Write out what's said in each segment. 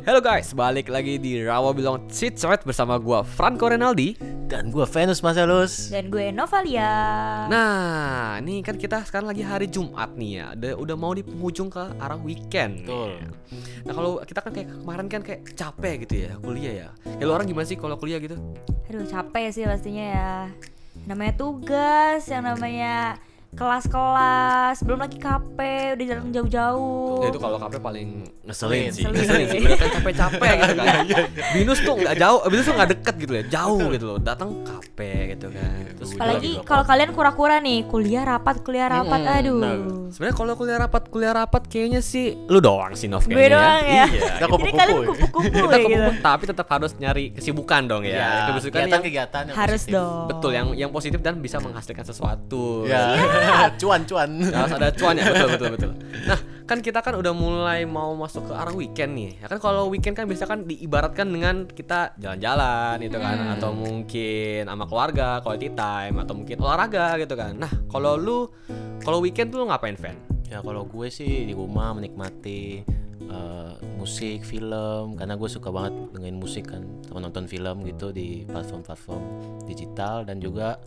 Halo guys, balik lagi di Rawa Bilong Chit Chat bersama gua Franco Renaldi. Dan gue Venus Marcelus Dan gue Novalia. Nah, ini kan kita sekarang lagi hari Jumat nih ya. Udah, udah mau di penghujung ke arah weekend. Betul. Nah, kalau kita kan kayak kemarin kan kayak capek gitu ya kuliah ya. Ya lo orang gimana sih kalau kuliah gitu? Aduh capek sih pastinya ya. Namanya tugas, yang namanya kelas-kelas, belum lagi KP, udah jalan jauh-jauh. Ya itu kalau capek paling Ngeselin sih. Ngeselin sih, kan capek-capek gitu kan. Binus tuh nggak jauh, Binus tuh nggak deket gitu ya, jauh gitu loh. Datang capek gitu kan. Terus Apalagi kalau kalian kura-kura nih, kuliah rapat, kuliah rapat, Hmm, aduh. nah. Sebenarnya kalau kuliah rapat, kuliah rapat kayaknya sih lu doang sih Nov Gue kayaknya. doang ya. Iya. Kita Jadi kupu-kupu kalian ya. kupu-kupu Kita ya gitu. kumpul, tapi tetap harus nyari kesibukan dong ya. Ya, Kesibukan yang kegiatan-kegiatan yang Harus positif. dong. betul yang yang positif dan bisa menghasilkan sesuatu. Ya, cuan-cuan. harus ada cuan ya betul betul betul. Nah kan kita kan udah mulai mau masuk ke arah weekend nih. Ya kan kalau weekend kan biasa kan diibaratkan dengan kita jalan-jalan gitu kan, Hmm. atau mungkin sama keluarga, quality time, atau mungkin olahraga gitu kan. Nah kalau lu kalau weekend tuh lu ngapain fan? Ya kalau gue sih di rumah menikmati eh, musik, film karena gue suka banget dengerin musik kan sama nonton film gitu di platform-platform digital dan juga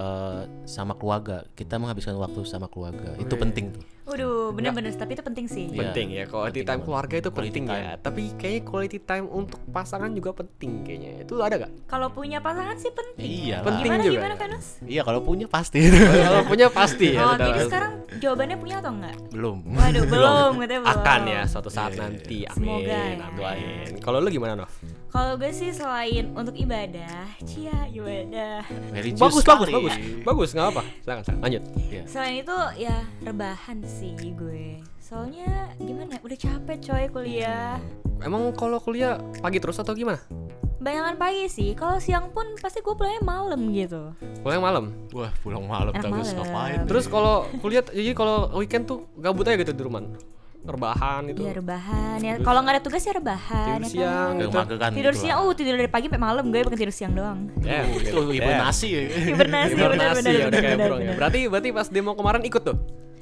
eh, sama keluarga. Kita menghabiskan waktu sama keluarga. Itu penting tuh. Waduh, bener-bener, tapi itu penting sih. Iya. penting ya quality penting time keluarga itu Quality penting ya tapi kayaknya quality time untuk pasangan juga penting kayaknya itu ada gak? Kalau punya pasangan sih penting. Iya lah. Penting Gimana juga gimana. Venus? Iya kalau punya pasti. kalau punya pasti ya Oh, jadi sekarang jawabannya punya atau enggak? Belum. Waduh, belum, katanya belum. akan ya suatu saat Iya, iya, nanti amin Semoga ya. amin kalau lu gimana Nov? Kalau gue sih selain untuk ibadah, cia ibadah. Religius bagus bagus bagus bagus nggak apa silakan silakan lanjut Iya. Selain itu ya rebahan sih gue. Soalnya gimana? ya, Udah capek coy kuliah. emang kalau kuliah pagi terus atau gimana? Bayangan pagi sih. Kalau siang pun pasti gue pulangnya malam gitu. kuliah malam Wah pulang malam Eh, terus malam. ngapain? terus kalau kuliah jadi kalau weekend tuh gabut aja gitu di rumah rebahan itu Iya rebahan ya. Kalau nggak ada tugas ya rebahan. tidur ya siang kan? gitu mageran Tidur gitu siang, lah. oh tidur dari pagi sampai malam gue bukan tidur siang doang. ya itu hibernasi ya. Hibernasi, hibernasi ya udah kayak benar. burung ya benar. berarti berarti pas demo kemarin ikut tuh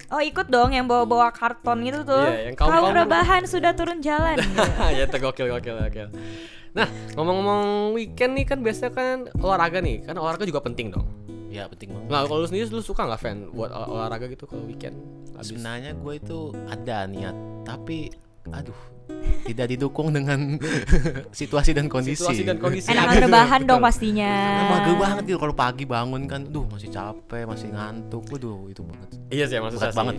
Oh ikut dong yang bawa-bawa karton itu tuh. Iya, yang kaum- Kaum rebahan sudah turun jalan. gitu. ya itu gokil gokil gokil nah ngomong-ngomong weekend nih kan biasanya kan olahraga nih kan olahraga juga penting dong Ya penting banget. Nah, kalau lu sendiri lu suka nggak fan buat ol- olahraga gitu kalau weekend? Habis. Sebenarnya gue itu ada niat, tapi aduh tidak didukung dengan situasi dan kondisi. Situasi dan kondisi. Enakan rebahan dong pastinya. Mager banget gitu kalau pagi bangun kan, duh masih capek, masih ngantuk, waduh itu banget. Iya sih sih. banget.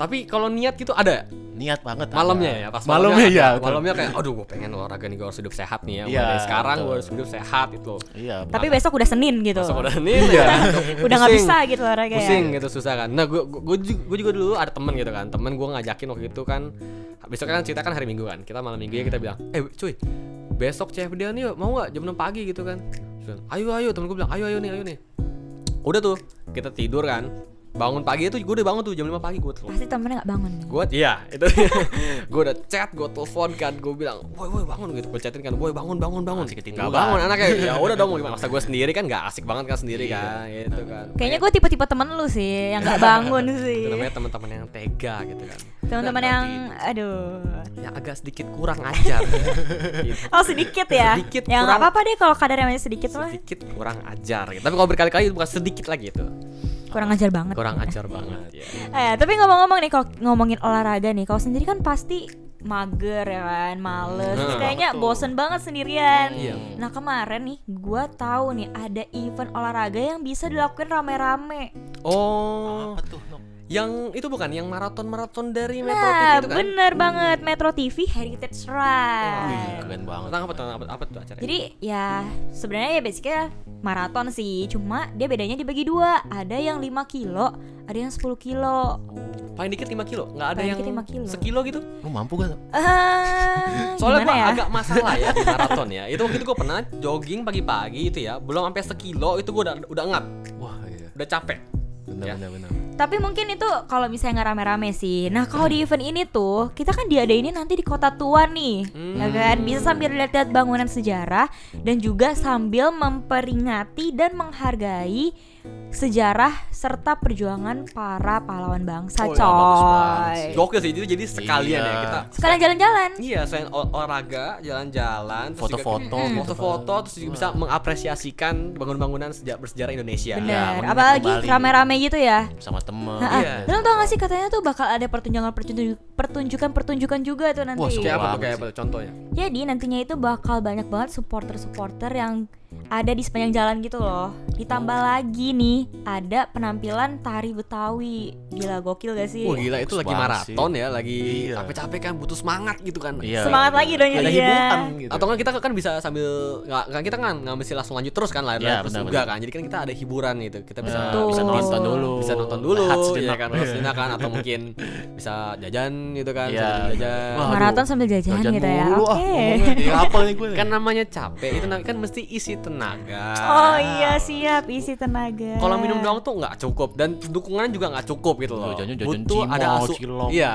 Tapi kalau niat gitu ada Niat banget. malamnya ada. ya pas malamnya ya. Malamnya kayak aduh gue pengen olahraga nih gue harus hidup sehat nih ya. Mulai Iya, dari sekarang gue harus hidup sehat itu. Iya. Tapi besok udah Senin gitu. Masuk udah nih Iya. Udah nggak bisa gitu olahraga ya. Pusing gitu susah kan. Nah gue gue juga dulu ada temen gitu kan. Temen gue ngajakin waktu itu kan. Besok kan cerita kan hari Minggu kan. Kita malam Minggu ya kita bilang, eh cuy besok CFD nih mau nggak jam 6 pagi gitu kan. Ayo ayo temen gue bilang ayo ayo nih ayo nih. Udah tuh kita tidur kan. Bangun pagi itu gue udah bangun tuh jam 5 pagi gue telepon. Pasti temennya nggak bangun. nih. Gue iya itu gue udah chat gue telepon kan gue bilang woi woi bangun gitu gue chatin kan woi bangun bangun bangun Masih ketiduran. nggak bangun anaknya ya udah dong gimana masa gue sendiri kan nggak asik banget kan sendiri kan gitu kan Kayaknya gue tipe-tipe temen lu sih yang nggak bangun sih. itu namanya teman-teman yang tega gitu kan Teman-teman yang aduh. yang agak sedikit kurang ajar gitu. Oh sedikit ya. Sedikit, yang kurang. nggak apa-apa deh kalau kadarnya masih sedikit mah. sedikit kurang ajar gitu. tapi kalau berkali-kali itu bukan sedikit lagi itu Kurang ajar banget. kurang ajar banget ya. Eh, tapi ngomong-ngomong nih kalau ngomongin olahraga nih, kau sendiri kan pasti mager ya kan, males. Terus Nah, kayaknya betul. bosen banget sendirian. Iya. Nah kemarin nih, gua tahu nih ada event olahraga yang bisa dilakukan rame-rame. oh Apa tuh? Yang itu bukan yang maraton-maraton dari Metro TV Nah, itu kan bener banget Metro TV Heritage Wih, Ride. keren banget. tentang apa tuh apa, apa tuh acaranya Jadi ya sebenarnya ya basicnya maraton sih, cuma dia bedanya dibagi dua. Ada yang 5 kilo, ada yang 10 kilo. paling dikit 5 kilo nggak ada Paling yang dikit 5 kilo. sekilo gitu Lu mampu gak? Eh, Soalnya gua ya? agak masalah ya di maraton ya. Itu waktu itu gue pernah jogging pagi-pagi itu ya, belum sampai sekilo itu gue udah udah ngap, Wah iya. udah capek. Benar Ya. benar benar. Tapi mungkin itu kalau misalnya nggak rame-rame sih. Nah kalau di event ini tuh kita kan diadainnya nanti di kota tua nih, Hmm. ya kan? Bisa sambil lihat-lihat bangunan sejarah dan juga sambil memperingati dan menghargai sejarah serta perjuangan para pahlawan bangsa, Oh, ya, banget coy. sih. Gokil sih itu jadi sekalian ya Iya. kita Sekalian jalan-jalan. Iya, selain ol- olahraga, jalan-jalan, Foto-foto Mm, gitu foto-foto, terus juga bisa mengapresiasikan bangunan-bangunan seja- bersejarah Indonesia. Bener. mengingat Apalagi rame-rame gitu ya. sama temen Ha-ha. Iya. Lo tau gak sih katanya tuh bakal ada pertunjukan pertunjukan pertunjukan juga tuh nanti. Wah, Kayak apa kayak apa contohnya? Jadi nantinya itu bakal banyak banget supporter-supporter yang ada di sepanjang jalan gitu loh. Ditambah Oh. lagi nih ada penampilan tari Betawi. Gila gokil gak sih? Wah gila itu bagus lagi maraton ya, lagi Iya. capek-capek kan butuh semangat gitu kan. Iya. Semangat lagi dong ada jadi hiburan ya. gitu Atau kan kita kan bisa sambil nggak nggak kita kan nggak mesti langsung lanjut terus kan lari Iya, terus juga kan. Jadi kan kita ada hiburan gitu. Kita bisa Betul. bisa nonton dulu bisa nonton dulu ya kan, sejenak kan atau mungkin bisa jajan gitu kan, Iya. sambil jajan. Wah, Maraton sambil jajan, Jajan gitu ya. Oke. ah. Ya, apa nih gue nih? kan namanya capek itu kan mesti isi tenaga. Oh iya siap isi tenaga. Kalau minum doang tuh nggak cukup dan dukungan juga nggak cukup gitu loh. Jajan- jajan butuh cimol, ada asu iya,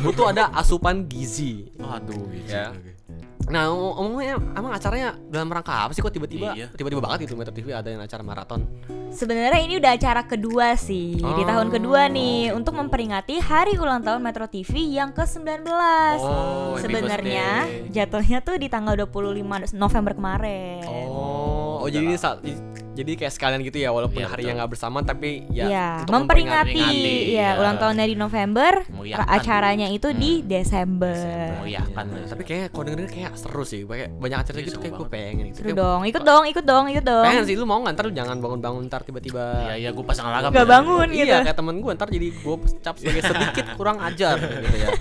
butuh ada asupan gizi. aduh gitu Ya. Nah, ngomongnya emang acaranya dalam rangka apa sih kok tiba-tiba Iya. tiba-tiba banget itu Metro TV ada yang acara maraton. Sebenarnya ini udah acara kedua sih di Oh. tahun kedua nih untuk memperingati hari ulang tahun Metro TV yang ke-19. Oh, Sebenarnya jatuhnya tuh di tanggal 25 November kemarin. Oh, oh jadi ini sa- jadi kayak sekalian gitu ya walaupun Iya, harinya betul. nggak bersamaan tapi ya Iya, untuk memperingati, memperingati, ya iya. ulang tahunnya di November, Meriahkan. acaranya itu di Desember. Nah, lah. tapi kayak kalau denger kayak seru sih, kayak banyak acara Iya, gitu seru kayak gue pengen gitu. Seru Kayak- dong, ikut dong, ikut dong, ikut dong. Pengen sih lu mau nggak ntar lu jangan bangun-bangun ntar tiba-tiba Iya iya gue pasang alarm. Gak bangun gitu. Iya kayak temen gue ntar jadi gue cap sebagai sedikit kurang ajar gitu ya.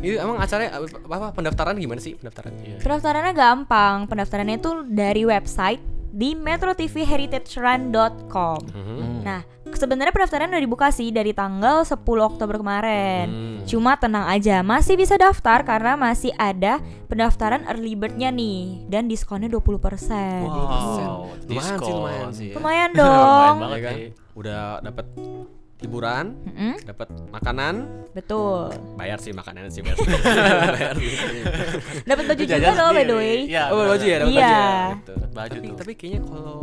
Itu emang acaranya apa, apa pendaftaran gimana sih pendaftarannya? Iya. Pendaftarannya gampang. Pendaftarannya itu dari website di metrotvheritagerun.com. Hmm. Nah, sebenarnya pendaftaran udah dibuka sih dari tanggal 10 Oktober kemarin. Hmm. Cuma tenang aja, masih bisa daftar karena masih ada pendaftaran early bird-nya nih dan diskonnya 20%. Wow, Lumayan sih, diskon lumayan sih. Lumayan Lumayan dong. banget Ya kan? Udah dapat hiburan, Mm-mm, dapat makanan, betul. bayar sih makanannya sih bayar. bayar sih. Dapat baju juga loh by the way. Iya, Oh, baju ya, dapat Iya. baju ya. Gitu. Baju tapi, tuh. tapi kayaknya kalau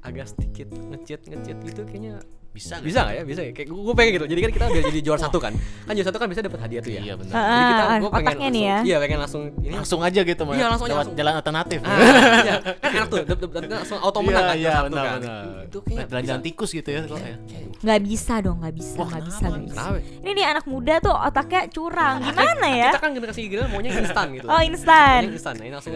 agak sedikit ngecit ngecit gitu kayaknya Bisa nggak? bisa nggak ya bisa ya kayak gue pengen gitu jadi kan kita biar jadi juara satu kan kan juara satu kan bisa dapat hadiah tuh ya Iya benar. Ah, jadi kita ah, gue pengen otaknya nih langsung- ya. iya pengen langsung ini Langsung aja gitu Mas. Iya, langsung aja, langsung. jalan alternatif. Ah, iya. kan enak tuh dap- dap- dap- langsung auto menang kan Iya, iya, juara satu benar kan benar. itu kayak bisa. tikus gitu ya ya. Nggak bisa dong, nggak bisa, nggak bisa, kenapa Ini nih anak muda tuh otaknya curang. Gimana ya? kita kan generasi gila maunya instan gitu Oh instan. Instan nah, langsung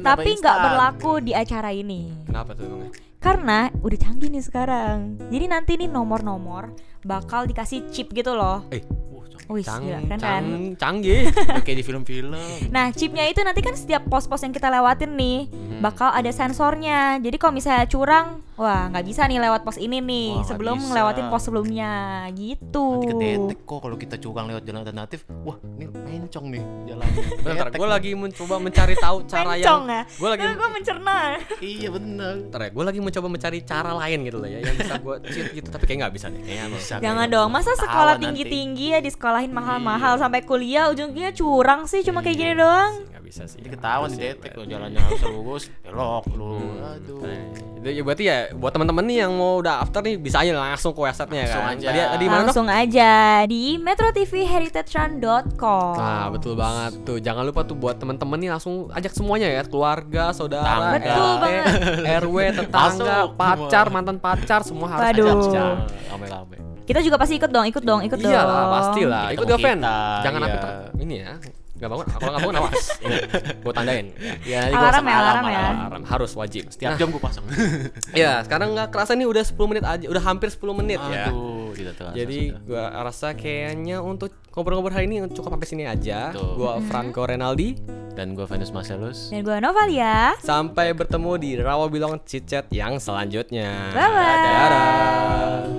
tapi nggak berlaku di acara ini. kenapa tuh emangnya Karena udah canggih nih sekarang. Jadi nanti nih nomor-nomor bakal dikasih chip gitu loh. eh Wih, cang, gila, keren kan? cang, canggih kayak di film-film. Nah, chipnya itu nanti kan setiap pos-pos yang kita lewatin nih Hmm. bakal ada sensornya. Jadi kalau misalnya curang, wah nggak bisa nih lewat pos ini nih Wah, nggak sebelum bisa. ngelewatin pos sebelumnya gitu. Nanti kedetek kok kalau kita curang lewat jalan alternatif. Wah, ini mencong nih jalannya. bentar gue lagi mencoba mencari tahu cara yang ya? gue lagi gue mencerna. Iya benar. Bentar ya, gue lagi mencoba mencari cara lain gitu loh ya Yang bisa gue cheat gitu, tapi kayak gak bisa deh Kayaknya Bisa. Jangan dong, masa sekolah nanti. tinggi-tinggi ya disekolahin mahal-mahal Iya. sampai kuliah ujungnya curang sih cuma kayak gini doang. Bisa sih Nanti ketahuan di detek lo jalannya harus lurus, belok lu. Aduh. Nah, itu ya berarti ya buat teman-teman nih yang mau udah after nih bisa aja langsung ke websitenya Langsung kan. aja. Tadi tadi mana dok? Langsung aja di metrotvheritagerun.com. Nah betul banget tuh. Jangan lupa tuh buat teman-teman nih langsung ajak semuanya ya, keluarga, saudara, Tetangga. Betul RT, banget. RW, tetangga, pacar, mantan pacar, semua harus Waduh. ajak. Rame-rame. Kita juga pasti ikut dong, ikut dong, ikut dong. Iya lah, pasti lah. Kita Ikut ketemu Goven. kita, Jangan iya. ter- ini ya. Gak bangun, kalau gak bangun awas. Ingat, gue tandain. Ya, nanti gua Alarm pasang ya, alarm ya. Alarm harus wajib. Setiap Nah, jam gua pasang. Ya, sekarang nggak kerasa nih udah 10 menit aja, udah hampir 10 menit ya. Aduh, tidak terasa. Jadi gua rasa kayaknya untuk ngobrol-ngobrol hari ini cukup sampai sini aja. Betul. Gua Franco Renaldi. dan gua Venus Marcelus. Dan gue Novalia. Sampai bertemu di Rawa Bilong Cicet yang selanjutnya. Bye-bye. Dadah.